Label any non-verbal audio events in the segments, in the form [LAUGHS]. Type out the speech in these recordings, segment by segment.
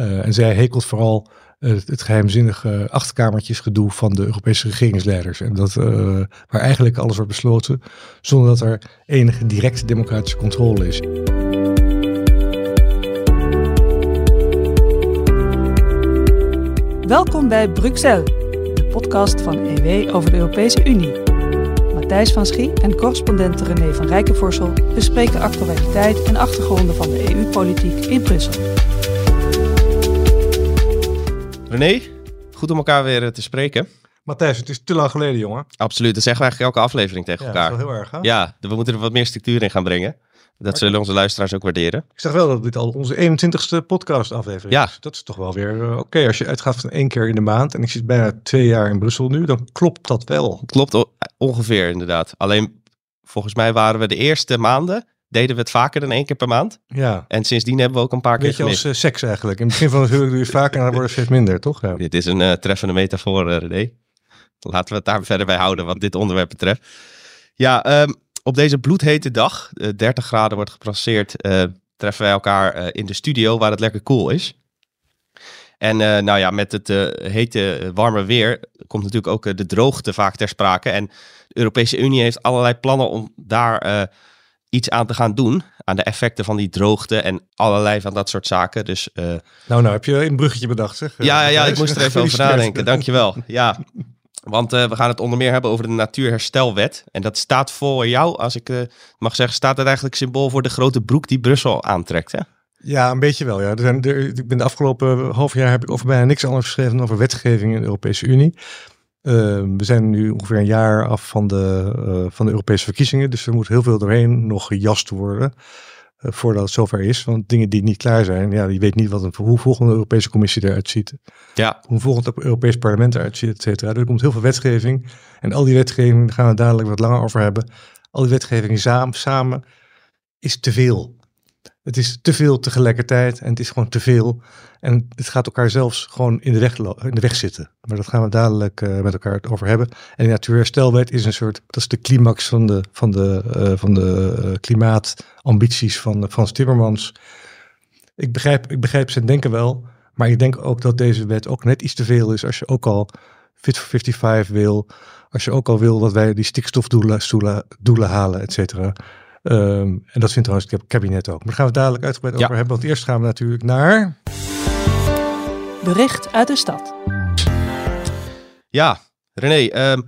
Uh, en zij hekelt vooral uh, het geheimzinnige achterkamertjesgedoe van de Europese regeringsleiders. En dat, uh, waar eigenlijk alles wordt besloten zonder dat er enige directe democratische controle is. Welkom bij Bruxelles, de podcast van EW over de Europese Unie. Matthijs van Schie en correspondent René van Rijkenvorsel bespreken actualiteit en achtergronden van de EU-politiek in Brussel. René, goed om elkaar weer eh, te spreken. Matthijs, het is te lang geleden, jongen. Absoluut, dat zeggen we eigenlijk elke aflevering tegen Ja, elkaar. dat is wel heel erg, hè? Ja, we moeten er wat meer structuur in gaan brengen. Dat zullen onze luisteraars ook waarderen. Ik zeg wel dat dit al onze 21ste podcast-aflevering Ja. is. Dat is toch wel weer eh, oké. Als je uitgaat van één keer in de maand en ik zit bijna twee jaar in Brussel nu, dan klopt dat wel. Klopt ongeveer inderdaad. Alleen volgens mij waren we de eerste maanden, deden we het vaker dan één keer per maand. Ja. En sindsdien hebben we ook een paar keer Weet je, als eh, seks eigenlijk. In het begin van het huwelijk doe je het vaker en dan wordt het steeds minder, toch? Ja. Dit is een eh, treffende metafoor, eh, René. Laten we het daar verder bij houden, wat dit onderwerp betreft. Ja, ehm, op deze bloedhete dag, eh, 30 graden wordt gepasseerd, treffen wij elkaar in de studio waar het lekker cool is. En nou ja, met het hete, warme weer komt natuurlijk ook de droogte vaak ter sprake. En de Europese Unie heeft allerlei plannen om daar iets aan te gaan doen. Aan de effecten van die droogte en allerlei van dat soort zaken. Dus eh, Nou, nou heb je een bruggetje bedacht, zeg. ja, ja, ja, ik moest er even over nadenken. Dankjewel. Ja, want eh, we gaan het onder meer hebben over de Natuurherstelwet. En dat staat voor jou, als ik eh, mag zeggen, staat het eigenlijk symbool voor de grote broek die Brussel aantrekt. Hè? Ja, een beetje wel. Ja. Er zijn, er, ik ben de afgelopen half jaar heb ik over bijna niks anders geschreven dan over wetgeving in de Europese Unie. Eh, we zijn nu ongeveer een jaar af van de, eh, van de Europese verkiezingen. Dus er moet heel veel doorheen nog gejast worden. eh, voordat het zover is. Want dingen die niet klaar zijn, ja, je weet niet wat een, hoe de volgende Europese Commissie eruit ziet. Ja, Hoe volgend het Europees Parlement eruit ziet, et cetera. Er komt heel veel wetgeving. En al die wetgeving, daar gaan we dadelijk wat langer over hebben. Al die wetgeving samen, samen is te veel. Het is te veel tegelijkertijd en het is gewoon te veel. En het gaat elkaar zelfs gewoon in de weg, in de weg zitten. Maar dat gaan we dadelijk eh, met elkaar over hebben. En de Natuurherstelwet is een soort, dat is de climax van de, van de, eh, van de eh, klimaatambities van Frans Timmermans. Ik begrijp, ik begrijp zijn denken wel. Maar ik denk ook dat deze wet ook net iets te veel is als je ook al Fit for 55 wil. Als je ook al wil dat wij die stikstofdoelen doelen halen, et cetera. Ehm, en dat vindt trouwens het kabinet ook. Maar daar gaan we het dadelijk uitgebreid Ja. over hebben. Want eerst gaan we natuurlijk naar... Bericht uit de stad. ja. René, ehm,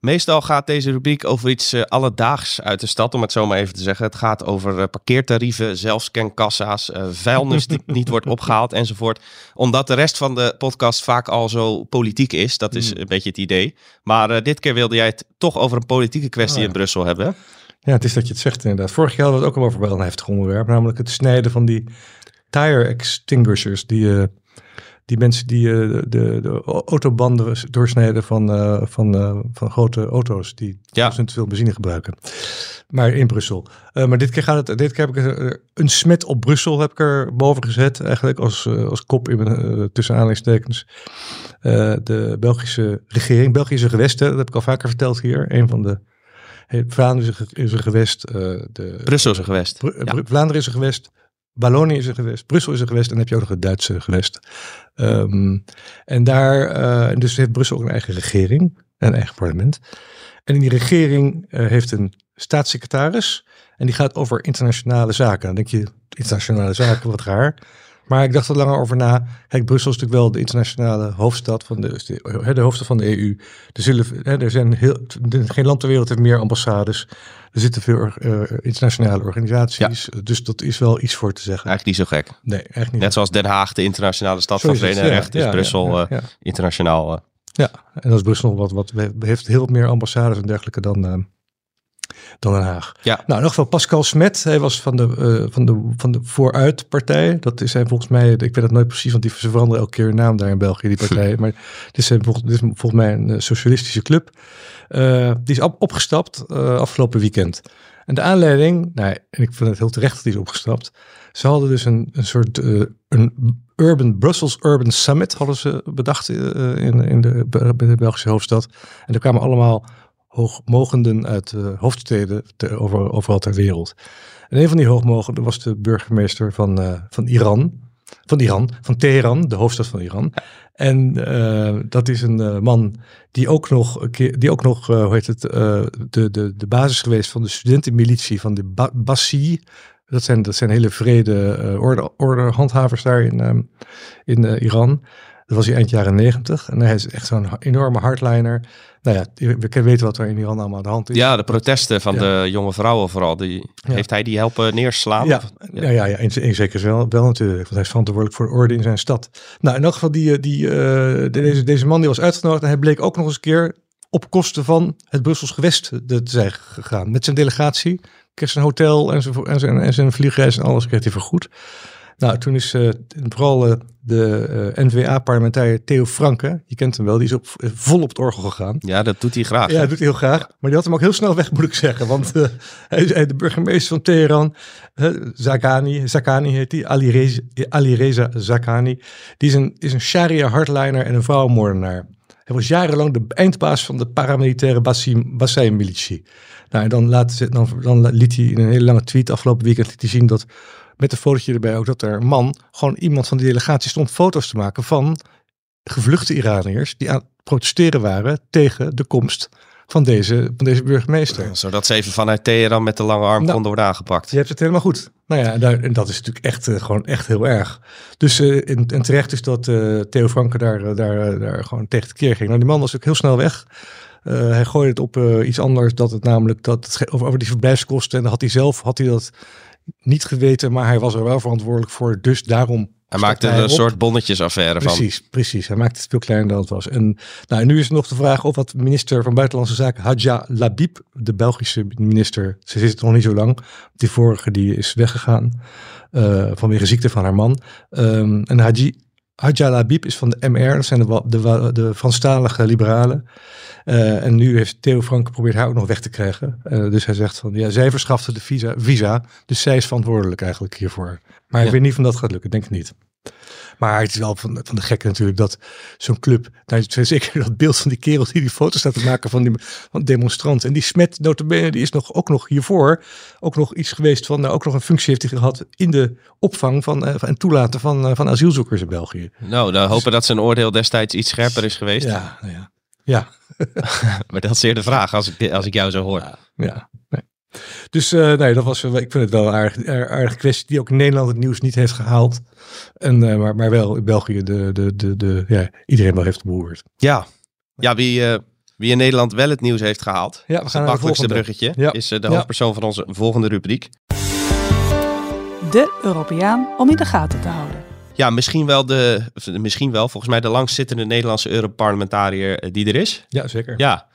meestal gaat deze rubriek over iets eh, alledaags uit de stad, om het zo maar even te zeggen. Het gaat over eh, parkeertarieven, zelfscankassa's, eh vuilnis die [LAUGHS] niet wordt opgehaald enzovoort. Omdat de rest van de podcast vaak al zo politiek is, dat is Hmm. een beetje het idee. Maar eh, dit keer wilde jij het toch over een politieke kwestie Oh ja. in Brussel hebben. Ja, het is dat je het zegt inderdaad. Vorig jaar hadden we het ook al over wel een heftig onderwerp. Namelijk het snijden van die tire extinguishers. Die, eh, die mensen die eh, de, de autobanden doorsnijden van, eh, van, van grote auto's. Die Ja. ja. veel benzine gebruiken. Maar in Brussel. Maar dit keer, gaat het, dit keer heb ik er, een smet op Brussel heb ik er boven gezet. Eigenlijk als, als kop in mijn, tussen aanhalingstekens. Eh, de Belgische regering, Belgische gewesten. Dat heb ik al vaker verteld hier. Een van de... Vlaanderen is een, ge- is een gewest. eh, de, Brussel is een gewest. Ja. Vlaanderen is een gewest. Wallonië is een gewest. Brussel is een gewest. En dan heb je ook nog het Duitse gewest. Ehm, en daar, eh, dus heeft Brussel ook een eigen regering. En een eigen parlement. En in die regering eh, heeft een staatssecretaris. En die gaat over internationale zaken. Dan denk je, internationale zaken, wat raar. Maar ik dacht er langer over na. Kijk, Brussel is natuurlijk wel de internationale hoofdstad van de, de, de hoofdstad van de EU. Er, zullen, hè, er zijn heel, geen land ter wereld heeft meer ambassades. Er zitten veel eh, internationale organisaties. Dus dat is wel iets voor te zeggen. Eigenlijk niet zo gek. Nee, echt niet. Net zoals Den Haag, de internationale stad Zo van vrede en ja, recht, is ja, Brussel eh, internationaal. eh. Ja, en dat is Brussel wat, wat heeft heel wat meer ambassades en dergelijke dan, dan Den Haag. Ja. Nou, in ieder geval Pascal Smet, hij was van de, eh, van de, van de Vooruitpartij. Dat is hij volgens mij, ik weet het nooit precies, want die ze veranderen elke keer hun naam daar in België, die partij. [LAUGHS] maar dit is, volgens, dit is volgens mij een eh, socialistische club. Eh, die is op, opgestapt afgelopen weekend. En de aanleiding, nou, en ik vind het heel terecht dat hij is opgestapt. Ze hadden dus een, een soort een Urban Brussels Urban Summit hadden ze bedacht in, in de, bij de Belgische hoofdstad. En er kwamen allemaal hoogmogenden uit eh, hoofdsteden te, over, overal ter wereld. En een van die hoogmogenden was de burgemeester van, eh, van Iran. van Iran, van Teheran, de hoofdstad van Iran. En uh, dat is een uh, man die ook nog, die ook nog hoe heet het, de, de, de basis geweest van de studentenmilitie van de ba Bassi. Dat zijn, dat zijn hele vrede orde, ordehandhavers daar in, um, in Iran. Dat was hij eind jaren negentig. En hij is echt zo'n enorme hardliner. Nou ja, we weten wat er in Iran allemaal aan de hand is. Ja, de protesten van ja. de jonge vrouwen vooral. Die, ja. Heeft hij die helpen neerslaan? Ja, ja. ja, in, in zekere zin wel, wel natuurlijk. Want hij is verantwoordelijk voor de orde in zijn stad. Nou, in elk geval, die, die, uh, deze, deze man die was uitgenodigd. En hij bleek ook nog eens een keer op kosten van het Brussels gewest te zijn gegaan. Met zijn delegatie. Kreeg zijn hotel en zijn, en zijn, en zijn vliegreis en alles kreeg hij vergoed. Nou, toen is uh, vooral uh, de uh, NVA-parlementariër Theo Franke, je kent hem wel, die is op, vol op het orgel gegaan. Ja, dat doet hij graag. Ja, dat doet hij heel graag. Maar die had hem ook heel snel weg, moet ik zeggen. Want hij, de burgemeester van Teheran, Zakani, Zakani heet hij, Ali Reza, Ali Reza Zakani, die is een, is een sharia-hardliner en een vrouwenmoordenaar. Hij was jarenlang de eindbaas van de paramilitaire Basij-militie. Nou, en dan, laat, dan, dan liet hij in een hele lange tweet afgelopen weekend liet hij zien dat met een fotootje erbij ook dat er een man, gewoon iemand van die delegatie stond foto's te maken van gevluchte Iraniërs die aan het protesteren waren tegen de komst van deze, van deze burgemeester. Zodat ze even vanuit Teheran met de lange arm nou, konden worden aangepakt. Je hebt het helemaal goed. Nou ja, daar, en dat is natuurlijk echt uh, gewoon echt heel erg. Dus uh, en, en, terecht is dat uh, Theo Franke daar, daar, daar gewoon tegen het keer ging. Nou, die man was ook heel snel weg. hij gooide het op iets anders, dat het namelijk dat het, over die verblijfskosten. En dan had hij zelf had hij dat niet geweten, maar hij was er wel verantwoordelijk voor. Dus daarom. Hij maakte er een soort bonnetjesaffaire van. Precies, precies. Hij maakte het veel kleiner dan het was. En nou, nu is er nog de vraag of wat minister van Buitenlandse Zaken, Hadja Labib, de Belgische minister, ze zit nog niet zo lang. Die vorige die is weggegaan uh, vanwege ziekte van haar man. Um, en Hadji, Hadja Labib is van de MR, dat zijn de, de, de Franstalige liberalen. Uh, en nu heeft Theo Frank geprobeerd haar ook nog weg te krijgen. Uh, dus hij zegt van, ja, zij verschafte de visa, visa, dus zij is verantwoordelijk eigenlijk hiervoor. Maar ja. ik weet niet of dat gaat lukken, denk ik niet. Maar het is wel van, van de gekke natuurlijk dat zo'n club, nou, zeker dat beeld van die kerel die die foto's staat te maken van die van demonstranten. En die smet notabene, die is nog, ook nog hiervoor ook nog iets geweest van, nou, ook nog een functie heeft hij gehad in de opvang van, uh, en toelaten van, uh, van asielzoekers in België. Nou, dan hopen dus, dat zijn oordeel destijds iets scherper is geweest. Ja, nou ja. Ja. [LAUGHS] maar dat is zeer de vraag als ik, als ik jou zo hoor. Ja. Dus uh, nee, dat was, ik vind het wel een aardig, aardige kwestie die ook in Nederland het nieuws niet heeft gehaald. En, uh, maar, maar wel in België de, de, de, de, ja, iedereen wel heeft behoord. Ja, ja wie, uh, wie in Nederland wel het nieuws heeft gehaald, ja, we gaan het makkelijkste bruggetje, ja. is de hoofdpersoon van onze volgende rubriek. De Europeaan om in de gaten te houden. Ja, misschien wel, de, misschien wel volgens mij de langstzittende Nederlandse Europarlementariër die er is. Ja, zeker. Ja,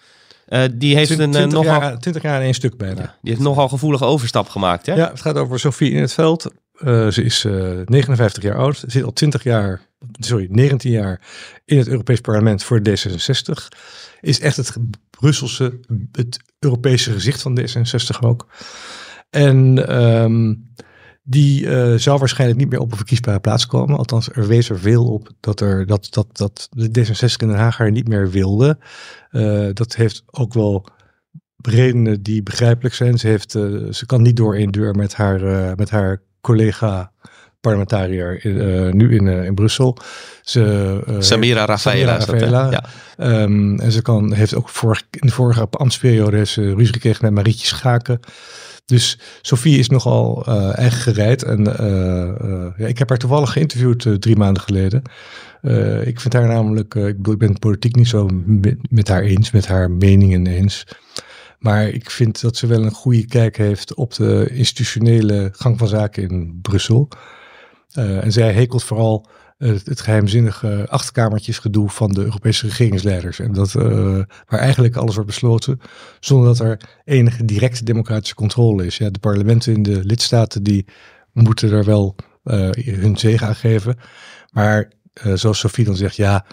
uh, die heeft 20, een uh, nogal... Jaar, 20 jaar in één stuk bijna. Ja, die heeft nogal gevoelige overstap gemaakt, hè? Ja, het gaat over Sophie in het veld. Uh, ze is 59 jaar oud. Ze zit al 20 jaar, sorry, 19 jaar in het Europees Parlement voor D66. Is echt het Brusselse, het Europese gezicht van D66 ook. En um, die uh, zou waarschijnlijk niet meer op een verkiesbare plaats komen. Althans, er wees er veel op dat, er, dat, dat, dat de D66 in Den Haag haar niet meer wilde. Uh, dat heeft ook wel redenen die begrijpelijk zijn. Ze, heeft, uh, ze kan niet door één deur met haar, met haar collega parlementariër in, nu in, in Brussel. Ze, Samira Rafaela. Rafaela. Ja. Um, en ze kan, heeft ook vorig, in de vorige ambtsperiode heeft ze ruzie gekregen met Marietje Schaken. Dus Sophie is nogal eigen gereid. En ja, ik heb haar toevallig geïnterviewd drie maanden geleden. ik vind haar namelijk, ik bedoel, ik ben het politiek niet zo met, met, haar eens, met haar meningen eens. Maar ik vind dat ze wel een goede kijk heeft op de institutionele gang van zaken in Brussel. En zij hekelt vooral het, het geheimzinnige achterkamertjesgedoe van de Europese regeringsleiders. En dat, uh, waar eigenlijk alles wordt besloten zonder dat er enige directe democratische controle is. Ja, de parlementen in de lidstaten die moeten er wel hun zegen aan geven. Maar zoals Sophie dan zegt, ja,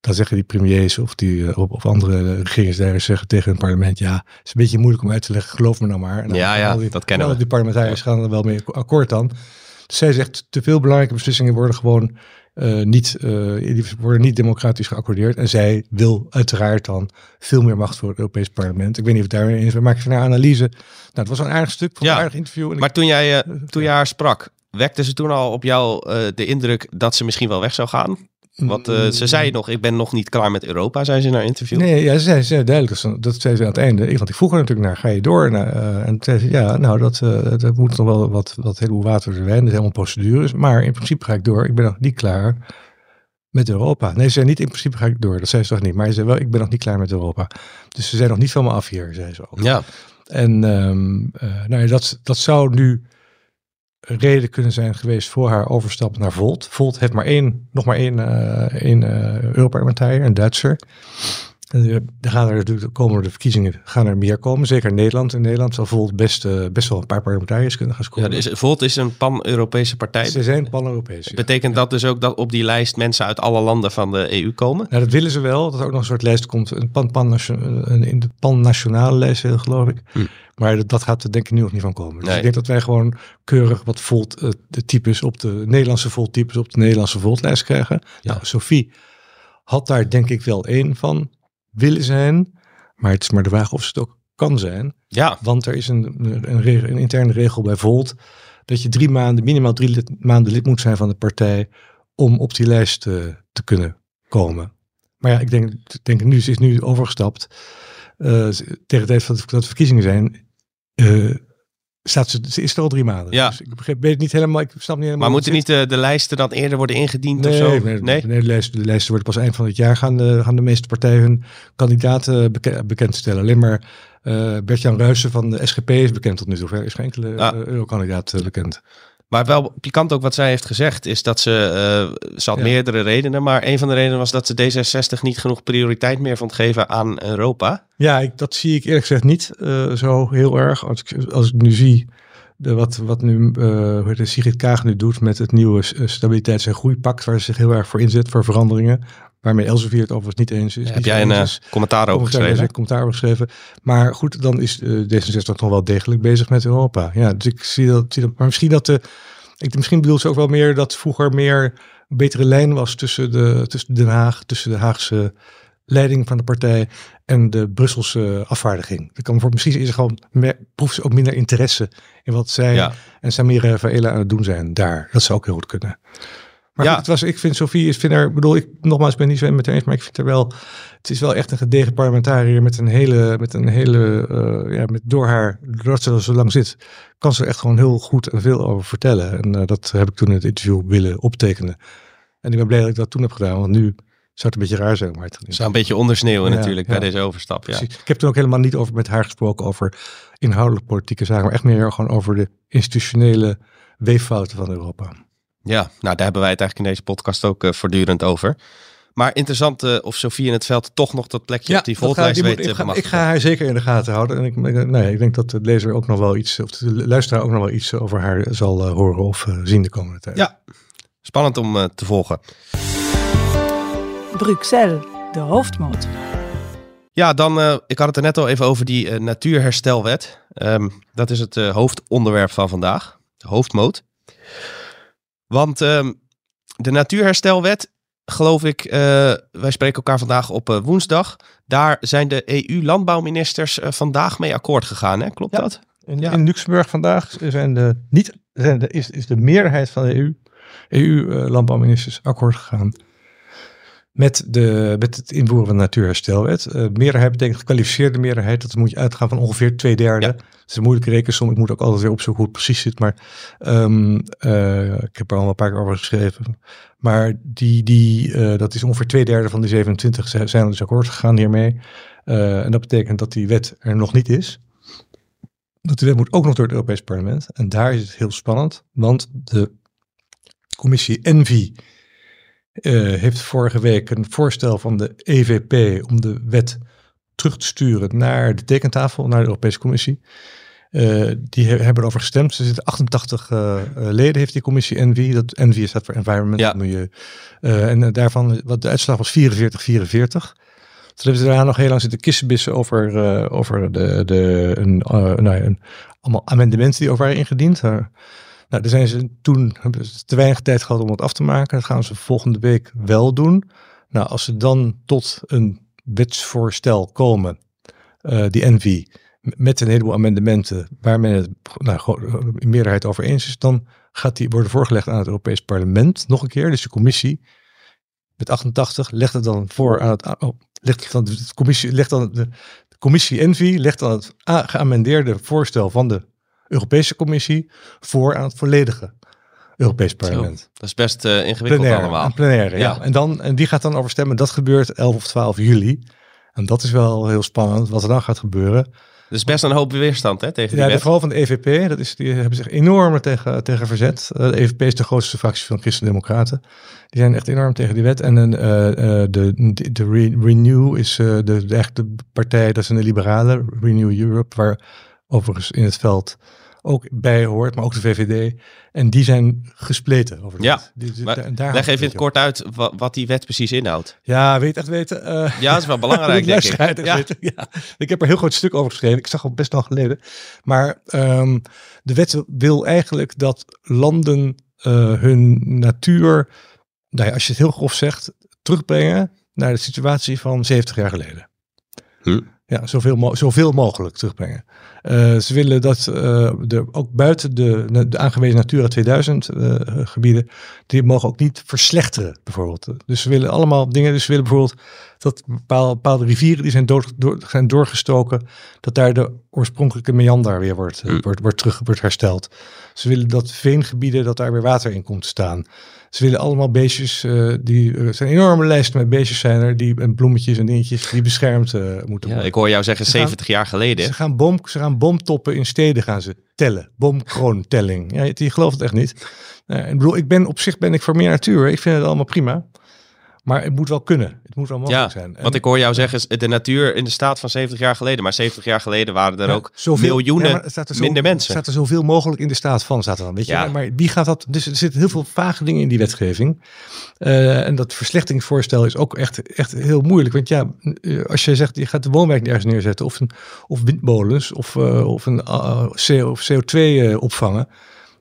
dan zeggen die premiers of, die, of, of andere regeringsleiders zeggen tegen hun parlement, ja, het is een beetje moeilijk om uit te leggen, geloof me nou maar. En dan, ja, ja, die, dat kennen we. Die parlementariërs gaan er wel mee akkoord dan. Zij zegt, te veel belangrijke beslissingen worden gewoon uh, niet, uh, die worden niet democratisch geaccordeerd. En zij wil uiteraard dan veel meer macht voor het Europees Parlement. Ik weet niet of het daarmee eens is. We maken van haar analyse. Nou, het was een aardig stuk van ja, een aardig interview. En maar ik, toen, jij, uh, toen jij haar sprak, wekte ze toen al op jou de indruk dat ze misschien wel weg zou gaan? Want uh, ze zei nog, ik ben nog niet klaar met Europa, zei ze in haar interview. Nee, ja, ze zei, ze zei duidelijk, dat zei ze aan het einde. Want ik vroeg haar natuurlijk naar, ga je door? Nou, uh, en zei ze, ja, nou, dat, uh, dat moet nog wel wat, wat heleboel water zijn. Dat is helemaal procedures. Maar in principe ga ik door. Ik ben nog niet klaar met Europa. Nee, ze zei niet, in principe ga ik door. Dat zei ze toch niet. Maar ze zei wel, ik ben nog niet klaar met Europa. Dus ze zijn nog niet van me af hier, zei ze ook. Ja. En um, nou ja, dat, dat zou nu reden kunnen zijn geweest voor haar overstap naar Volt. Volt heeft maar één, nog maar één, uh, één uh, Europarlementariër, een Duitser. En er gaan er natuurlijk de komende verkiezingen gaan er meer komen. Zeker in Nederland. In Nederland zal Volt best, uh, best wel een paar parlementariërs kunnen gaan scoren. Ja, dus Volt is een pan-Europese partij. Ze zijn pan-Europees. Ja. Betekent dat dus ook dat op die lijst mensen uit alle landen van de EU komen? Nou, dat willen ze wel. Dat er ook nog een soort lijst komt. Een pan, pan, een, in de pan-nationale lijst, geloof ik. Hm. Maar dat gaat er denk ik nu nog niet van komen. Dus nee. ik denk dat wij gewoon keurig wat Volt uh, de types op de Nederlandse Volt types op de Nederlandse Volt-lijst krijgen. Ja. Nou, Sophie had daar denk ik wel één van willen zijn. Maar het is maar de vraag of ze het ook kan zijn. Ja. Want er is een, een, regel, een interne regel bij Volt dat je drie maanden, minimaal drie lid, maanden lid moet zijn van de partij om op die lijst te, te kunnen komen. Maar ja, ik denk, ik denk nu, ze is nu overgestapt. Uh, tegen de tijd dat, dat verkiezingen zijn, uh, staat ze, ze is er al drie maanden. Ja. Dus ik begrijp, weet niet helemaal, ik snap niet helemaal. Maar moeten niet de, de lijsten dan eerder worden ingediend nee, of zo? Nee, nee, nee de, lijsten, de lijsten worden pas eind van het jaar gaan de, gaan de meeste partijen hun kandidaten beke, bekendstellen. Alleen maar uh, Bert-Jan Ruijsen van de SGP is bekend tot nu toe. Er is geen enkele Ja. uh, eurokandidaat bekend. Maar wel pikant ook wat zij heeft gezegd, is dat ze, uh, ze had Ja. meerdere redenen, maar een van de redenen was dat ze D66 niet genoeg prioriteit meer vond geven aan Europa. Ja, ik, dat zie ik eerlijk gezegd niet uh, zo heel erg. Als ik, als ik nu zie de, wat, wat nu uh, Sigrid Kaag nu doet met het nieuwe stabiliteits- en groeipact, waar ze zich heel erg voor inzet, voor veranderingen. Waarmee Elsevier het overigens niet eens is. Heb jij een uh, commentaar over geschreven? een commentaar over geschreven. Maar goed, dan is uh, D66 nog wel degelijk bezig met Europa. Ja, dus ik zie dat. Zie dat maar misschien dat de. Ik, misschien bedoelt ze ook wel meer dat vroeger meer een betere lijn was tussen, de, tussen Den Haag, tussen de Haagse leiding van de partij en de Brusselse afvaardiging. Ik kan voor, misschien is er gewoon meer, proeft ze ook minder interesse in wat zij Ja. en Samira Faela aan het doen zijn daar. Dat zou ook heel goed kunnen. Maar Ja. het was, ik vind Sofie, ik vind haar, bedoel, ik nogmaals ben niet zo met haar eens, maar ik vind haar wel, het is wel echt een gedegen parlementariër met een hele, met een hele, uh, ja, met door haar, doordat ze zo lang zit, kan ze er echt gewoon heel goed en veel over vertellen. En uh, dat heb ik toen in het interview willen optekenen. En ik ben blij dat ik dat toen heb gedaan, want nu zou het een beetje raar zijn. Maar het zou een beetje ondersneeuwen Ja, natuurlijk ja. bij deze overstap. Ja. Precies. Ik heb toen ook helemaal niet over met haar gesproken over inhoudelijk politieke zaken, maar echt meer gewoon over de institutionele weeffouten van Europa. Ja, nou daar hebben wij het eigenlijk in deze podcast ook uh, voortdurend over. Maar interessant uh, of Sofie in het veld toch nog dat plekje op die volglijst weet ik, ga, ik ga haar zeker in de gaten houden. En ik, ik- nee, ik denk dat de lezer ook nog wel iets, of de luisteraar ook nog wel iets over haar zal uh, horen of uh, zien de komende tijd. Ja, spannend om uh, te volgen. Bruxelles, de hoofdmoot. Ja, dan, uh, ik had het er net al even over die uh, natuurherstelwet. Um, dat is het uh, hoofdonderwerp van vandaag, de hoofdmoot. Want um, de natuurherstelwet, geloof ik, uh, wij spreken elkaar vandaag op uh, woensdag. Daar zijn de EU-landbouwministers uh, vandaag mee akkoord gegaan, hè? klopt Ja. dat? In, Ja. in Luxemburg vandaag zijn de, niet, zijn de, is, is de meerderheid van de EU, EU-landbouwministers akkoord gegaan. Met, de, met het invoeren van de natuurherstelwet. Uh, meerderheid betekent gekwalificeerde meerderheid. Dat moet je uitgaan van ongeveer twee derde. Ja. Dat is een moeilijke rekensom. Ik moet ook altijd weer opzoeken hoe het precies zit. Maar um, uh, ik heb er al een paar keer over geschreven. Maar die, die, uh, dat is ongeveer twee derde van die 27 zijn er dus akkoord gegaan hiermee. En dat betekent dat die wet er nog niet is. Dat de wet moet ook nog door het Europees Parlement. En daar is het heel spannend. Want de commissie Envi uh, heeft vorige week een voorstel van de EVP om de wet terug te sturen naar de tekentafel, naar de Europese Commissie. Uh, die he hebben erover gestemd. Er zitten 88 uh, leden, heeft die commissie ENVI. Dat ENVI staat voor Environment Ja. Milieu. En daarvan, wat de uitslag was 44-44. Toen hebben ze daarna nog heel lang zitten kissenbissen over, over de, de, een, nou ja, een, allemaal amendementen die over waren ingediend. Nou, daar zijn ze toen hebben ze te weinig tijd gehad om het af te maken. Dat gaan ze volgende week wel doen. Nou, als ze dan tot een wetsvoorstel komen, uh, die NV, met een heleboel amendementen waar men het nou, in meerderheid over eens is, dan gaat die worden voorgelegd aan het Europees Parlement nog een keer. Dus de commissie met 88 legt het dan voor aan het, oh, legt dan, de commissie, legt dan de, de commissie Envi legt dan het geamendeerde voorstel van de Europese Commissie voor aan het volledige Europees Parlement. Dat is best eh, ingewikkeld Plenaire, allemaal. een plenaire, ja. Ja. En, dan, en die gaat dan over stemmen. Dat gebeurt 11 of 12 juli. En dat is wel heel spannend wat er dan gaat gebeuren. Er is best een hoop weerstand hè, tegen die Ja, wet. vooral van de EVP, dat is, die hebben zich enorm tegen, tegen verzet. Eh, de EVP is de grootste fractie van de Christen-Democraten. Die zijn echt enorm tegen die wet. En een, eh, de, de, de Re- Renew is de, de echte partij, dat zijn de liberalen, Renew Europe, waar overigens in het veld ook bij hoort, maar ook de VVD. En die zijn gespleten over de Ja, wet. Die- die- Maar daar leg even in het kort uit wat, wat die wet precies inhoudt. Ja, weet je echt weten? Eh, Ja, dat is wel [LAUGHS] belangrijk, denk ik. Ja. ik heb er heel groot stuk over geschreven. Ik zag al best lang geleden. Maar ehm, de wet wil eigenlijk dat landen eh, hun natuur, nou ja, als je het heel grof zegt, terugbrengen naar de situatie van 70 jaar geleden. Hm. Ja, zoveel, mo- zoveel mogelijk terugbrengen. Eh, ze willen dat eh, de, ook buiten de, de aangewezen Natura 2000 eh, gebieden, die mogen ook niet verslechteren, bijvoorbeeld. Dus ze willen allemaal dingen. Dus ze willen bijvoorbeeld dat bepaalde, bepaalde rivieren die zijn, dood, door, zijn doorgestoken, dat daar de oorspronkelijke meander weer wordt, Hm. wordt, wordt terug wordt hersteld. Ze willen dat veengebieden, dat daar weer water in komt staan. Ze willen allemaal beestjes, eh, die, er zijn enorme lijsten met beestjes zijn er, die, en bloemetjes en dingetjes, die beschermd eh, moeten Ja, worden. ik hoor jou zeggen Ze gaan- 70 jaar geleden. Ze gaan, boom, ze gaan bomtoppen in steden gaan ze tellen. Boomkroontelling. Ja, je gelooft het echt niet. Eh, ik bedoel, ik ben op zich ben ik voor meer natuur. Ik vind het allemaal prima. Maar het moet wel kunnen. Het moet wel mogelijk Ja, zijn. En- wat ik hoor jou zeggen is de natuur in de staat van 70 jaar geleden. Maar 70 jaar geleden waren er Ja, ook zoveel- miljoenen ja, er er zo- minder mensen. staat er zoveel mogelijk in de staat van, staat er dan. Weet je? Maar, wie gaat dat? Dus er zitten heel veel vage dingen in die wetgeving. Eh, en dat verslechtingsvoorstel is ook echt, echt heel moeilijk. Want ja, eh, als je zegt je gaat de woonwijk ergens neerzetten, of, een, of windmolens, of, eh, of een CO, of CO2 eh, opvangen,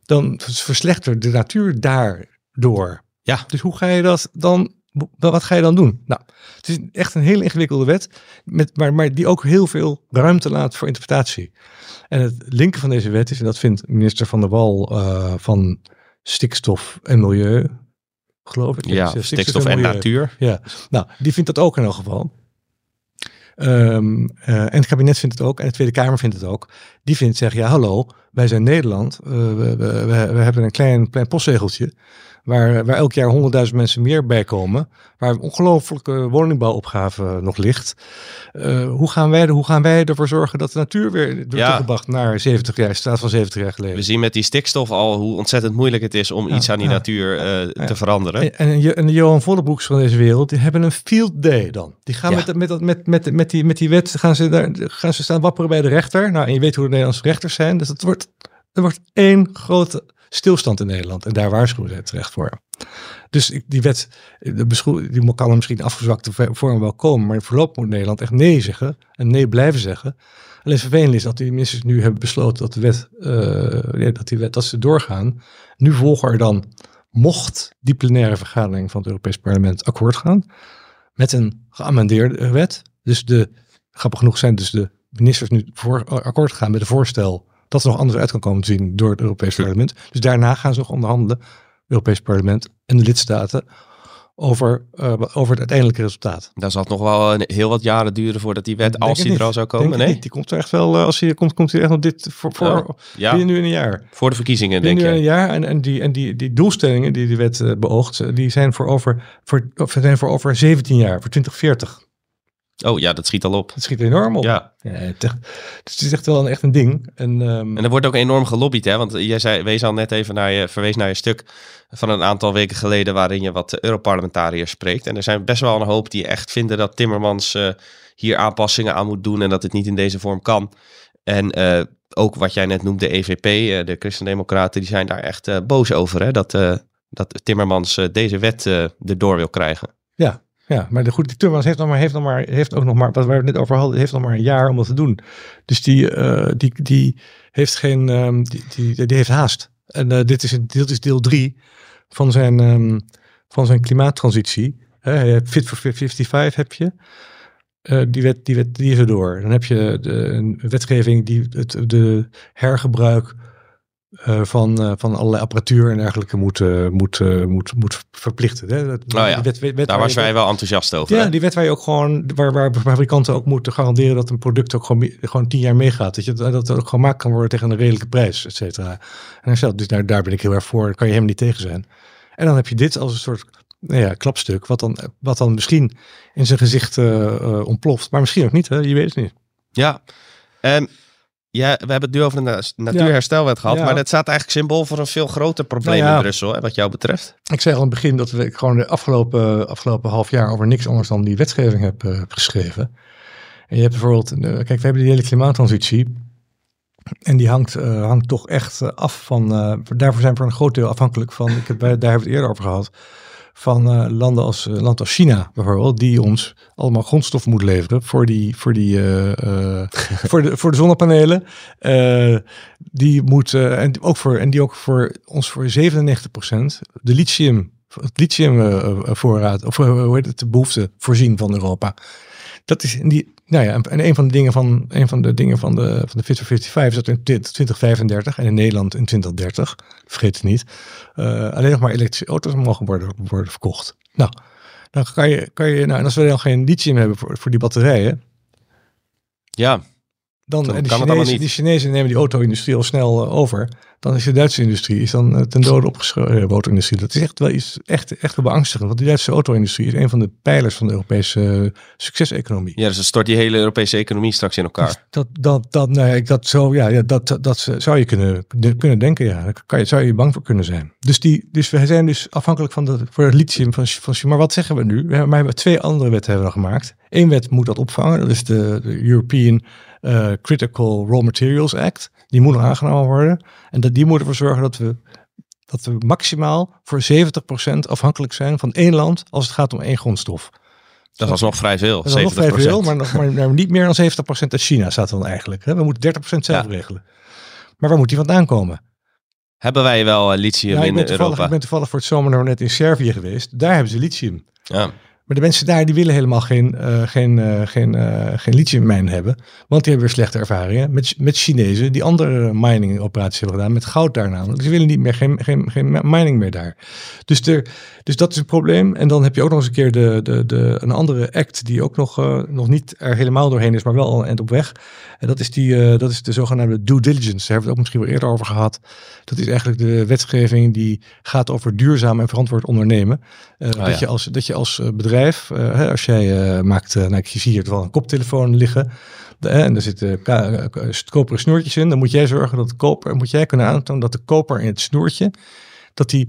dan verslechtert de natuur daardoor. Ja. Dus hoe ga je dat dan? Wat ga je dan doen? Nou, het is echt een hele ingewikkelde wet, met, maar, maar die ook heel veel ruimte laat voor interpretatie. En het linker van deze wet is, en dat vindt minister Van der Wal eh, van Stikstof en Milieu, geloof ik. Ja, stikstof en natuur. Ja, nou, die vindt dat ook in elk geval. Ehm, eh, en het kabinet vindt het ook, en de Tweede Kamer vindt het ook. Die vindt, zeggen, ja hallo, wij zijn Nederland. Eh, we, we, we, we hebben een klein, klein postzegeltje. Waar, waar elk jaar honderdduizend mensen meer bij komen. Waar een ongelooflijke woningbouwopgave nog ligt. Eh, hoe, gaan wij, hoe gaan wij ervoor zorgen dat de natuur weer wordt Ja. teruggebracht naar 70 jaar, staat van 70 jaar geleden? We zien met die stikstof al hoe ontzettend moeilijk het is om Ja, iets aan die ja. natuur eh, te veranderen. En, en, de Johan Vollebroeks van deze wereld, die hebben een field day dan. Die gaan met, met, dat- met, met, met, die, met die wet, gaan ze, daar, gaan ze staan wapperen bij de rechter. Nou, en je weet hoe de Nederlandse rechters zijn. Dus het wordt, er wordt één grote stilstand in Nederland. En daar waarschuwen ze terecht voor. Dus die wet, die kan er misschien in afgezwakte vorm wel komen. Maar voorlopig moet Nederland echt nee zeggen. En nee blijven zeggen. Alleen vervelend is dat die ministers nu hebben besloten dat de wet, eh, ja, dat die wet, dat ze doorgaan. Nu volgen er dan mocht die plenaire vergadering van het Europees Parlement akkoord gaan met een geamendeerde wet. Dus de, grappig genoeg zijn dus de ministers nu voor akkoord gegaan met een voorstel dat er nog anders uit kan komen te zien door het Europees Parlement. Dus daarna gaan ze nog onderhandelen, Europees Parlement en de lidstaten, over, eh, over het uiteindelijke resultaat. Dan zal het nog wel een, heel wat jaren duren voordat die wet, Denk als het die er al zou Denk komen. Nee? Die komt er echt wel, eh, als hij komt, komt hij echt nog dit voor, voor ja, binnen nu in een jaar. voor de verkiezingen denk Binnen nu in je. een jaar. En, en, die, en die, die doelstellingen die de wet eh, beoogt, die zijn voor over, voor, zijn voor over 17 jaar, voor 2040. Oh ja, dat schiet al op. Dat schiet enorm op. Ja, Ja, het, echt- dus het is echt wel een, echt een ding. En, ehm, en er wordt ook enorm gelobbyd, hè? Want jij zei, wees al net even naar je, verwees naar je stuk van een aantal weken geleden waarin je wat Europarlementariërs spreekt. En er zijn best wel een hoop die echt vinden dat Timmermans eh, hier aanpassingen aan moet doen en dat het niet in deze vorm kan. En eh, ook wat jij net noemde, de EVP, eh, de Christendemocraten, die zijn daar echt boos over, hè? Dat, dat Timmermans deze wet erdoor wil krijgen. ja, ja, maar de, goed, die Timmermans heeft, nog maar, heeft, nog maar, heeft ook nog maar, wat we het net over hadden, heeft nog maar een jaar om dat te doen. Dus die, eh, die, die heeft geen, ehm, die, die, die heeft haast. En eh, dit, is, dit is deel drie van zijn, ehm, van zijn klimaattransitie. Fit for 55 heb je. Eh, die, wet, die, wet, die is er door. Dan heb je de, een wetgeving die het de hergebruik eh, van, eh, van allerlei apparatuur en dergelijke moet, eh, moet, moet, moet verplichten. Hè? Dat, Oh ja, die wet- wet- wet Daar was wij wel enthousiast over. Ja, hè? die wet waar je ook gewoon, waar, waar fabrikanten ook moeten garanderen dat een product ook gewoon, gewoon tien jaar meegaat. Dat, je, dat het ook gemaakt kan worden tegen een redelijke prijs, et cetera. En zegt, dus daar, daar ben ik heel erg voor, daar kan je helemaal niet tegen zijn. En dan heb je dit als een soort nou ja, klapstuk, wat dan, wat dan misschien in zijn gezicht ontploft. Maar misschien ook niet, hè? je weet het niet. Ja. Ja, we hebben het nu over de na- natuurherstelwet gehad, Ja. maar dat staat eigenlijk symbool voor een veel groter probleem Nou ja. in Brussel, hè, wat jou betreft. Ik zei al in het begin dat we gewoon de afgelopen, afgelopen half jaar over niks anders dan die wetgeving heb, eh, geschreven. En je hebt bijvoorbeeld, eh, kijk, we hebben die hele klimaattransitie. En die hangt, eh, hangt toch echt eh, af van, eh, daarvoor zijn we voor een groot deel afhankelijk van, ik heb, daar hebben we het eerder over gehad, van eh, landen als, eh, land als China bijvoorbeeld, die ons allemaal grondstof moet leveren voor, die, voor, die, eh, voor, de, voor de zonnepanelen. Die moet, en, ook voor, en die ook voor ons voor 97% de lithium, het lithium voorraad, of hoe heet het, de behoefte voorzien van Europa. Dat is in die, nou ja, en een van de dingen van, een van de dingen van de, van de Fit for 55 is dat in 2035 en in Nederland in 2030, vergeet het niet, eh, alleen nog maar elektrische auto's mogen worden, worden verkocht. Nou, dan kan je, kan je, nou, en als we dan geen lithium hebben voor, voor die batterijen, Ja, dan, Dan en de het allemaal Chinezen, die Chinezen nemen die auto-industrie al snel eh, over. Dan is de Duitse industrie is dan eh, ten dode opgeschoten. de auto-industrie. Dat is echt wel iets echt, echt wel beangstigend. Want die Duitse auto-industrie is een van de pijlers van de Europese eh, succeseconomie. ja dus dan stort die hele Europese economie straks in elkaar. Dat, dat, dat, nee, ik- dat, zo, ja, ja, dat, dat, dat zou je kunnen, de- kunnen denken. Ja. Daar kan je, zou je bang voor kunnen zijn. Dus, die, dus we zijn dus afhankelijk van, de, voor het lithium van, van Maar wat zeggen we nu? We hebben, maar twee andere wetten hebben we gemaakt. Eén wet moet dat opvangen. Dat is de, de European eh, Critical Raw Materials Act. Die moet nog aangenomen worden. En dat, die moet ervoor zorgen dat we, dat we maximaal voor 70% afhankelijk zijn van één land als het gaat om één grondstof. Dat is alsnog vrij veel, Dat is nog 70%. vrij veel, maar, nog, maar, maar niet meer dan 70% uit China staat dan eigenlijk. We moeten 30% zelf Ja. regelen. Maar waar moet die vandaan komen? Hebben wij wel eh, lithium Nou, in Europa? ik ben toevallig voor het zomer nog net in Servië geweest. Daar hebben ze lithium. Ja. Maar de mensen daar die willen helemaal geen, eh, geen, eh, geen, eh, geen lithiummijn hebben. Want die hebben weer slechte ervaringen met, met Chinezen die andere mining operaties hebben gedaan. Met goud daar namelijk. Ze willen niet meer geen, geen, geen mining meer daar. Dus, er, dus dat is een probleem. En dan heb je ook nog eens een keer de, de, de, een andere act die ook nog, nog niet er helemaal doorheen is, maar wel al op weg. En dat is, die, dat is de zogenaamde due diligence. Daar hebben we het ook misschien wel eerder over gehad. Dat is eigenlijk de wetgeving die gaat over duurzaam en verantwoord ondernemen. Eh, dat, ja. je als, dat je als eh, bedrijf, eh, als jij eh, maakt, eh, nou, ik zie hier wel een koptelefoon liggen. De, en er zitten koperen snoertjes in. Dan moet jij zorgen dat de koper, moet jij kunnen aantonen dat de koper in het snoertje, dat die,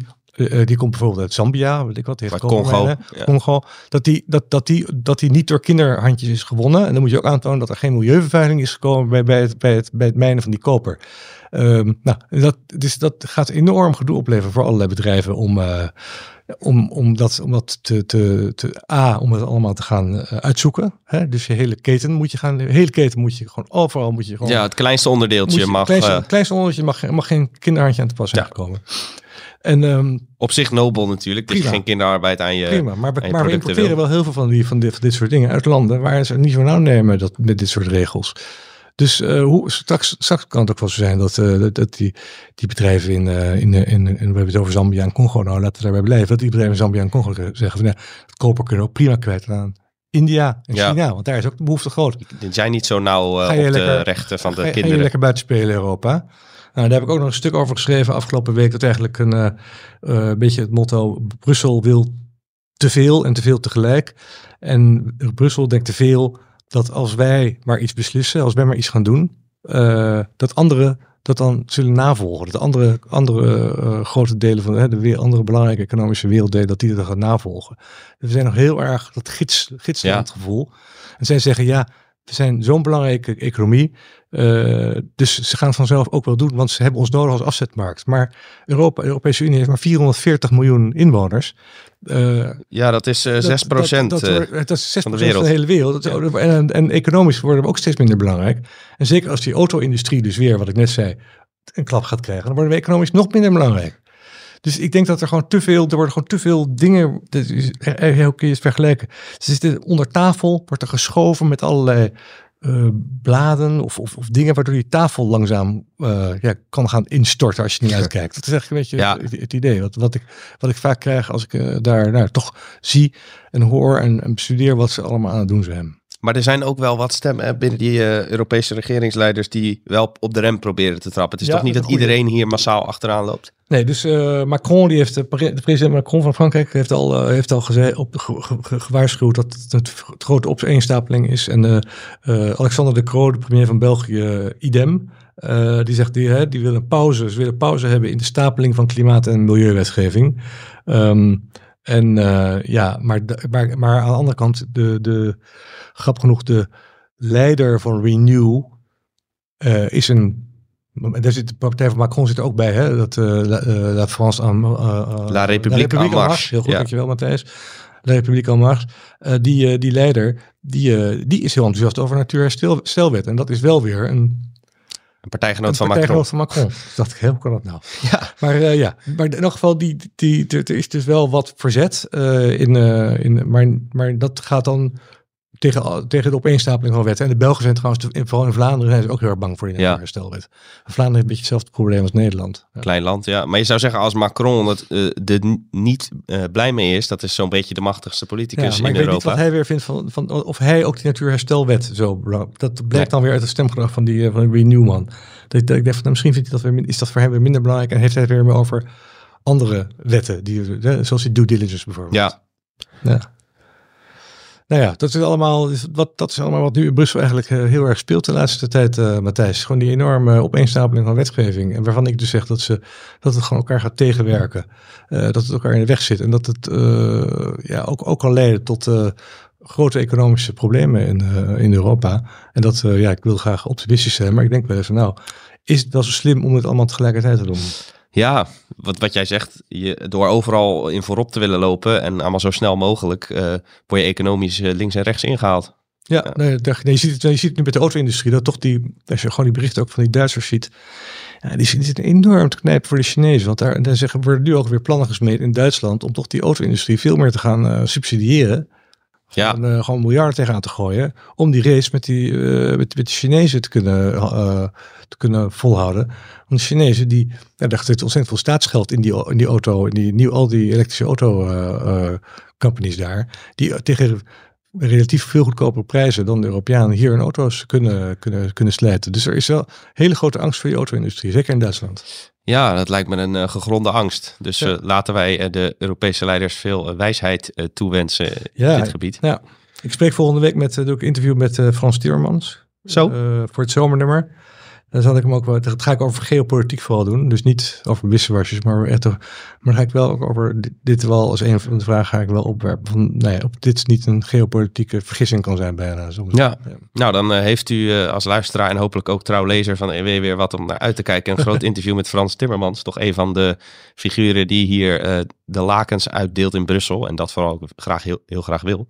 die komt bijvoorbeeld uit Zambia, weet ik wat, die heeft Congo, ja. Congo, dat die, dat, dat, die, dat die niet door kinderhandjes is gewonnen. En dan moet je ook aantonen dat er geen milieuvervuiling is gekomen bij, bij, het, bij, het, bij het mijnen van die koper. Ehm, nou, dat, dus dat gaat enorm gedoe opleveren voor allerlei bedrijven om, om, om dat, om dat te, te, te, A, om het allemaal te gaan eh, uitzoeken. Hè? Dus je hele keten moet je gaan, de hele keten moet je gewoon overal moet je gewoon. ja, het kleinste onderdeeltje je, mag kleinste, eh, kleinste onderdeeltje mag, mag geen kinderhandje aan te pas zijn Ja. gekomen. En ehm, op zich nobel natuurlijk, dat je Prima. geen kinderarbeid aan je... prima, maar we, maar we importeren wil. wel heel veel van, die, van, dit, van dit soort dingen uit landen waar ze het niet zo nauw nemen dat, met dit soort regels. Dus eh, hoe, straks, straks kan het ook wel zo zijn dat, eh, dat, die, die bedrijven in, eh, in, in, in, we hebben het over Zambia en Congo, nou laten we daarbij blijven, dat die bedrijven in Zambia en Congo zeggen van ja, het koper kunnen we ook prima kwijt aan India en Ja. China, want daar is ook de behoefte groot. Die zijn niet zo nauw Ga op de rechten van Ga de je- ga je kinderen. lekker buiten spelen in Europa. Nou, daar heb ik ook nog een stuk over geschreven afgelopen week. Dat eigenlijk een beetje het motto Brussel wil te veel en te veel tegelijk. En Brussel denkt te veel dat als wij maar iets beslissen, als wij maar iets gaan doen, eh, dat anderen dat dan zullen navolgen. Dat andere, andere eh, grote delen van hè, de weer andere belangrijke economische werelddelen, dat die dat gaan navolgen. Dus we zijn nog heel erg dat gids, gidslandgevoel. En zij zeggen ja, we zijn zo'n belangrijke economie. Eh, dus ze gaan het vanzelf ook wel doen, want ze hebben ons nodig als afzetmarkt. Maar Europa, de Europese Unie heeft maar 440 miljoen inwoners. Eh, Ja, dat is 6 dat, dat, dat, eh, wordt- dat is 6 van de van de, wereld. hele wereld. En, en economisch worden we ook steeds minder belangrijk. En zeker als die auto-industrie dus weer, wat ik net zei, een klap gaat krijgen, dan worden we economisch nog minder belangrijk. Dus ik denk dat er gewoon te veel, er worden gewoon te veel dingen, hoe kun je het vergelijken? Ze zitten onder tafel, wordt er geschoven met allerlei eh, bladen of, of, of dingen waardoor die tafel langzaam eh, ja, kan gaan instorten als je niet uitkijkt. Dat is echt een beetje Ja. het, het idee. Wat, wat, ik, wat ik vaak krijg als ik eh, daar nou, toch zie en hoor en, en bestudeer wat ze allemaal aan het doen zijn. Maar er zijn ook wel wat stemmen binnen die Europese regeringsleiders die wel op de rem proberen te trappen. Het is Ja, toch niet dat iedereen hier massaal achteraan loopt? Nee, dus eh, Macron, die heeft, de, pre- de president Macron van Frankrijk heeft al, eh, heeft al gezegd, op, ge- ge- ge- gewaarschuwd dat het, het grote opeenstapeling is. En eh, eh, Alexander de Croo, de premier van België, idem. Eh, die zegt, die, hè, die willen pauze. Ze willen pauze hebben in de stapeling van klimaat- en milieuwetgeving. Ehm, en eh, ja, maar, maar, maar aan de andere kant, de, de, grappig genoeg, de leider van Renew eh, is een daar zit de partij van Macron zit er ook bij, hè? Dat eh La, eh, La France en uh, La République en Marche. Heel goed, Ja. dankjewel Matthijs. La République en. Eh, die, die leider, die, die is heel enthousiast over natuurherstelwet. En dat is wel weer een, Een partijgenoot een van Macron. partijgenoot van Macron. Dacht ik, hoe kan dat nou? [LAUGHS] Ja. Maar ja, maar in elk geval, die, die, er is dus wel wat verzet. in, in, maar, maar dat gaat dan tegen, tegen de opeenstapeling van wetten. En de Belgen zijn trouwens, in- vooral in Vlaanderen, zijn ze ook heel erg bang voor die Ja. natuurherstelwet. Vlaanderen heeft een beetje hetzelfde probleem als Nederland. Ja. Klein land, ja. Maar je zou zeggen, als Macron het, eh, er n- niet eh, blij mee is, dat is zo'n beetje de machtigste politicus Ja, maar in ik weet niet Europa. wat hij weer vindt van, van of hij ook die natuurherstelwet zo belangrijk. Dat blijkt dan weer uit het stemgedrag van die, eh, van Renewman. Dat, ik- dat ik dacht, van, nou, misschien vindt hij dat weer, is dat voor hem weer minder belangrijk en heeft hij het weer meer over andere wetten, die, eh, zoals die due diligence bijvoorbeeld. Ja, Ja. Nou ja, dat is allemaal, wat, dat is allemaal wat nu in Brussel eigenlijk eh, heel erg speelt de laatste tijd, eh, Matthijs. Gewoon die enorme opeenstapeling van wetgeving. En waarvan ik dus zeg dat, ze, dat het gewoon elkaar gaat tegenwerken. Eh, dat het elkaar in de weg zit. En dat het ja, ook, ook kan leiden tot grote economische problemen in, in Europa. En dat, ja, ik wil graag optimistisch zijn, maar ik denk wel van nou, is het wel zo slim om het allemaal tegelijkertijd te doen? Ja wat, wat jij zegt, je, door overal in voorop te willen lopen en allemaal zo snel mogelijk, eh, word je economisch eh, links en rechts ingehaald. Ja, Nee, dat- nee, je, ziet het, je ziet het nu met de auto-industrie, dat toch die, als je gewoon die berichten ook van die Duitsers ziet, ja, die zitten enorm te knijpen voor de Chinezen. Want daar, daar zeggen, worden nu ook weer plannen gesmeed in Duitsland om toch die auto-industrie veel meer te gaan eh, subsidiëren. Ja, Gewoon, eh, gewoon miljarden tegenaan te gooien. Om die race met, die, eh, met, met de Chinezen te kunnen, eh, te kunnen volhouden. Want de Chinezen, die, ja, zit ontzettend veel staatsgeld in die, in die auto. In die, nieuw, al die elektrische auto eh, eh, companies daar. Die tegen relatief veel goedkopere prijzen dan de Europeanen hier hun auto's kunnen, kunnen, kunnen slijten. Dus er is wel hele grote angst voor die auto-industrie. Zeker in Duitsland. ja, dat lijkt me een eh, gegronde angst. Dus Ja. eh, laten wij eh, de Europese leiders veel wijsheid toewensen in Ja, dit gebied. Ja, ik spreek volgende week met, doe ik interview met Frans Timmermans. Zo. Voor het zomernummer. Dan zal ik hem ook wel, dat ga ik over geopolitiek vooral doen. Dus niet over wisselwasjes, maar echt, maar dan ga ik wel ook over dit, dit wel als een van de vragen ga ik wel opwerpen. Van, nou ja, of dit niet een geopolitieke vergissing kan zijn bijna. soms. Ja. Nou, dan eh, heeft u eh, als luisteraar en hopelijk ook trouw lezer van EW weer wat om naar uit te kijken. Een [LAUGHS] groot interview met Frans Timmermans. Toch een van de figuren die hier eh, de lakens uitdeelt in Brussel. En dat vooral ook graag heel, heel graag wil.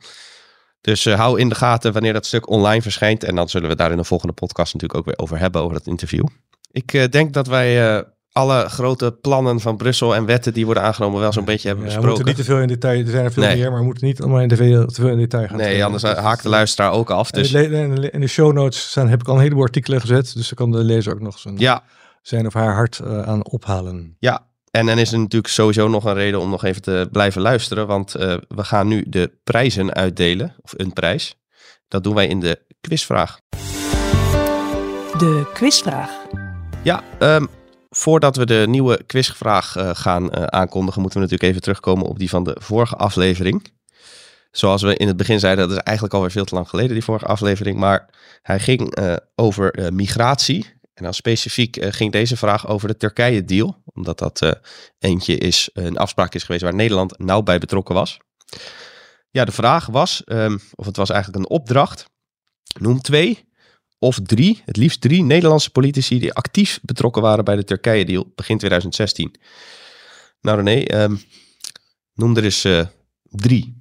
Dus eh, hou in de gaten wanneer dat stuk online verschijnt. En dan zullen we daar in de volgende podcast natuurlijk ook weer over hebben, over dat interview. Ik eh, denk dat wij eh, alle grote plannen van Brussel en wetten die worden aangenomen wel zo'n beetje hebben Ja, we moeten besproken. niet te veel in detail, er zijn er veel Nee. meer, maar we moeten niet allemaal in de veel, te veel in detail gaan. Nee, anders haakt de luisteraar ook af. Dus In de show notes staan, heb ik al een heleboel artikelen gezet, dus dan kan de lezer ook nog zijn, ja, zijn of haar hart eh, aan ophalen. Ja, en dan is er natuurlijk sowieso nog een reden om nog even te blijven luisteren. Want eh, we gaan nu de prijzen uitdelen, of een prijs. Dat doen wij in de quizvraag. De quizvraag. Ja, ehm, voordat we de nieuwe quizvraag eh, gaan eh, aankondigen, moeten we natuurlijk even terugkomen op die van de vorige aflevering. Zoals we in het begin zeiden, dat is eigenlijk alweer veel te lang geleden, die vorige aflevering. Maar hij ging over migratie. En dan specifiek eh, ging deze vraag over de Turkije-deal. Omdat dat eh, eentje is, een afspraak is geweest waar Nederland nauw bij betrokken was. Ja, de vraag was, ehm, of het was eigenlijk een opdracht. Noem twee of drie, het liefst drie Nederlandse politici die actief betrokken waren bij de Turkije-deal begin 2016. Nou René, ehm, noem er eens eh, drie.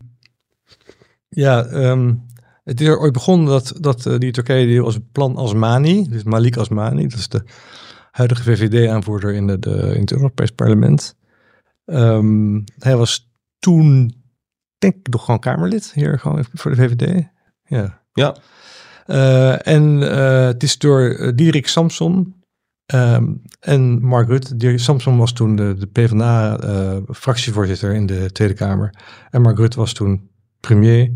Ja, ehm, het is er ooit begonnen dat, dat eh, die Turkije deal was plan Asmani, dus Malik Asmani, dat is de huidige VVD-aanvoerder in, de, de, in het Europees Parlement. Ehm, hij was toen, denk ik, nog gewoon Kamerlid hier gewoon voor de VVD. Ja. Ja. Uh, en uh, het is door Diederik Samson um, en Mark Rutte. Diederik Samson was toen de, de PvdA-fractievoorzitter in de Tweede Kamer. En Mark Rutte was toen premier.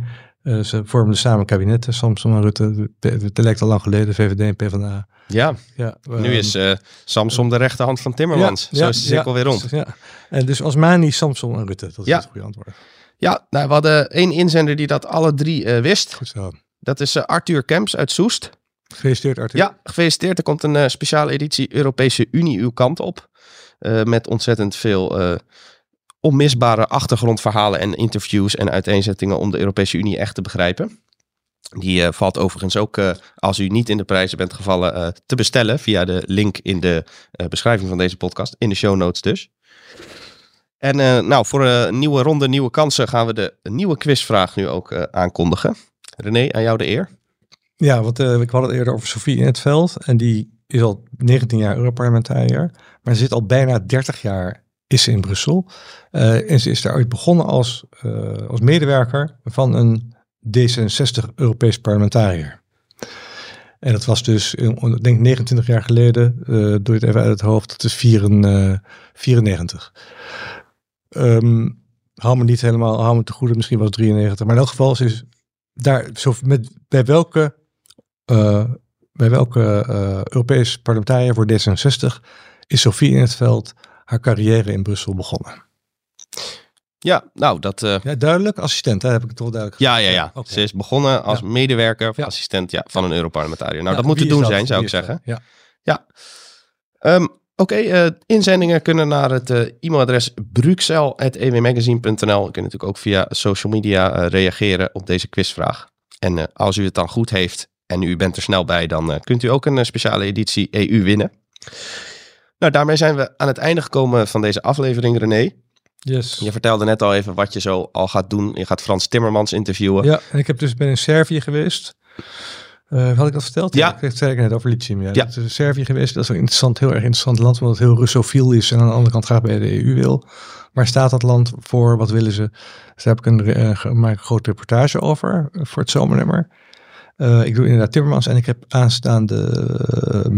Ze vormden samen kabinetten, Samson en Rutte. Het lijkt al lang geleden, VVD en PvdA. Ja, ja nu is uh, Samson de rechterhand van Timmermans. Ja, Zo is de cirkel weer rond. Ja. En dus Osmani, Samson en Rutte, dat is het goede antwoord. Ja, nou, we hadden één inzender die dat alle drie uh, wist. Goed zo. Dat is Arthur Kemps uit Soest. Gefeliciteerd Arthur. Ja, gefeliciteerd. Er komt een speciale editie Europese Unie uw kant op. met ontzettend veel onmisbare achtergrondverhalen en interviews en uiteenzettingen om de Europese Unie echt te begrijpen. Die uh, valt overigens ook, uh, als u niet in de prijzen bent gevallen, uh, te bestellen via de link in de beschrijving van deze podcast, in de show notes dus. En nou, voor een nieuwe ronde, nieuwe kansen gaan we de nieuwe quizvraag nu ook aankondigen. René, aan jou de eer. Ja, want ik had het eerder over Sofie in het veld en die is al 19 jaar Europarlementariër, maar zit al bijna 30 jaar is ze in Brussel. en ze is daar ooit begonnen als, als medewerker van een D66 Europees parlementariër. En dat was dus, ik denk 29 jaar geleden, uh, doe het even uit het hoofd, dat is 94. Um, hou me niet helemaal, hou me te goede, misschien was het 93. Maar in elk geval is daar, zo met, bij welke, bij welke Europees parlementariër voor D66 is Sofie in het veld haar carrière in Brussel begonnen? Ja, nou dat... Uh... Ja, duidelijk. Assistent, hè? heb ik het wel duidelijk Ja, ja, ja. Okay. Ze is begonnen als ja. medewerker of ja. assistent ja, van een Europarlementariër. Nou, dat moet te doen dat? zijn, zou ik zeggen. Ja. ja. Um, Oké, okay, uh, inzendingen kunnen naar het uh, e-mailadres bruxel.ewmagazine.nl. Je kunt natuurlijk ook via social media uh, reageren op deze quizvraag. En als u het dan goed heeft en u bent er snel bij, dan kunt u ook een speciale editie EU winnen. Nou, daarmee zijn we aan het einde gekomen van deze aflevering, René. Yes. Je vertelde net al even wat je zo al gaat doen. Je gaat Frans Timmermans interviewen. Ja, en ik heb dus ben in Servië geweest. Uh, had ik dat verteld? Ja. Ik zei ik net over lithium. Ja. ja. Dat is Servië geweest. Dat is een interessant, heel erg interessant land, omdat het heel Russofiel is en aan de andere kant graag bij de EU wil. Waar staat dat land voor? Wat willen ze? Dus daar heb ik een, uh, een grote reportage over uh, voor het zomernummer. Uh, ik doe inderdaad Timmermans en ik heb aanstaande uh,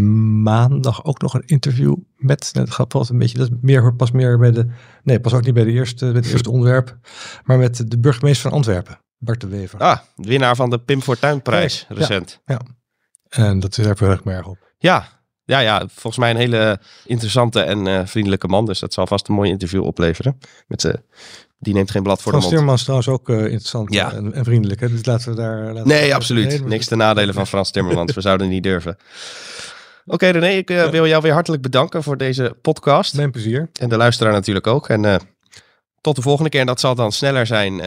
maandag ook nog een interview met, het gaat pas een beetje, dat meer, pas meer bij de, nee, pas ook niet bij de eerste, bij het [LAUGHS] eerste onderwerp, maar met de burgemeester van Antwerpen, Bart de Wever. Ah, winnaar van de Pim Fortuynprijs ja, recent. Ja, ja, en dat is er heel erg op. Ja, ja, ja, volgens mij een hele interessante en uh, vriendelijke man. Dus dat zal vast een mooi interview opleveren. Met. Die neemt geen blad voor Frans de mond. Timmermans trouwens ook uh, interessant ja. en, en, vriendelijk. Hè? Dus laten we daar... Laten nee, we absoluut. Niks te nadelen van Frans Timmermans. we zouden niet durven. [LAUGHS] Oké okay, René, ik uh, wil jou weer hartelijk bedanken voor deze podcast. Mijn plezier. En de luisteraar natuurlijk ook. En uh, tot de volgende keer. En dat zal dan sneller zijn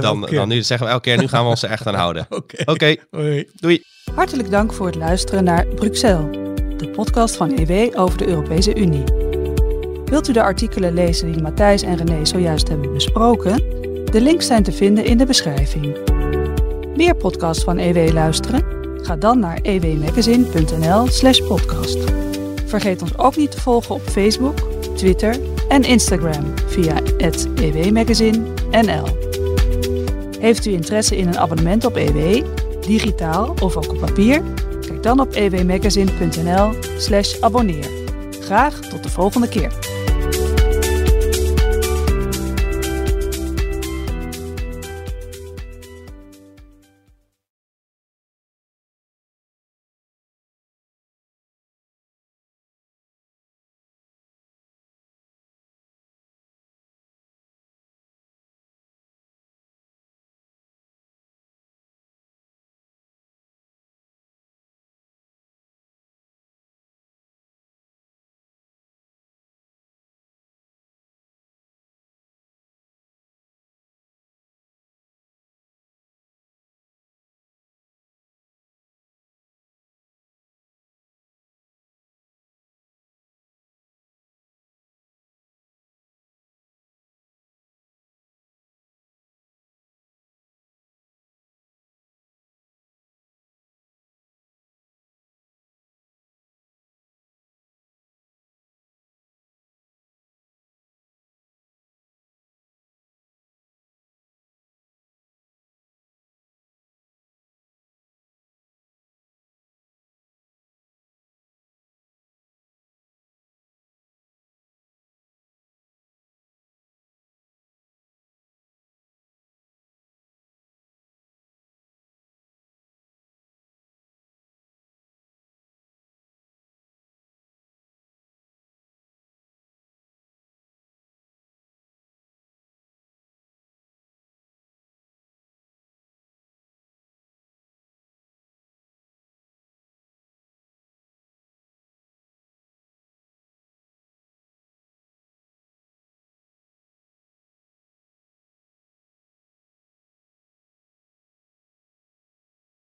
dan, dan nu. Dat zeggen we elke keer. Nu gaan we ons er echt aan houden. [LAUGHS] Oké. Okay. Okay. Doei. Hartelijk dank voor het luisteren naar Bruxelles. De podcast van EW over de Europese Unie. Wilt u de artikelen lezen die Matthijs en René zojuist hebben besproken? De links zijn te vinden in de beschrijving. Meer podcasts van EW luisteren? Ga dan naar ewmagazine.nl/slash podcast. Vergeet ons ook niet te volgen op Facebook, Twitter en Instagram via ewmagazine.nl. Heeft u interesse in een abonnement op EW, digitaal of ook op papier? Kijk dan op ewmagazine.nl/slash abonneer. Graag tot de volgende keer.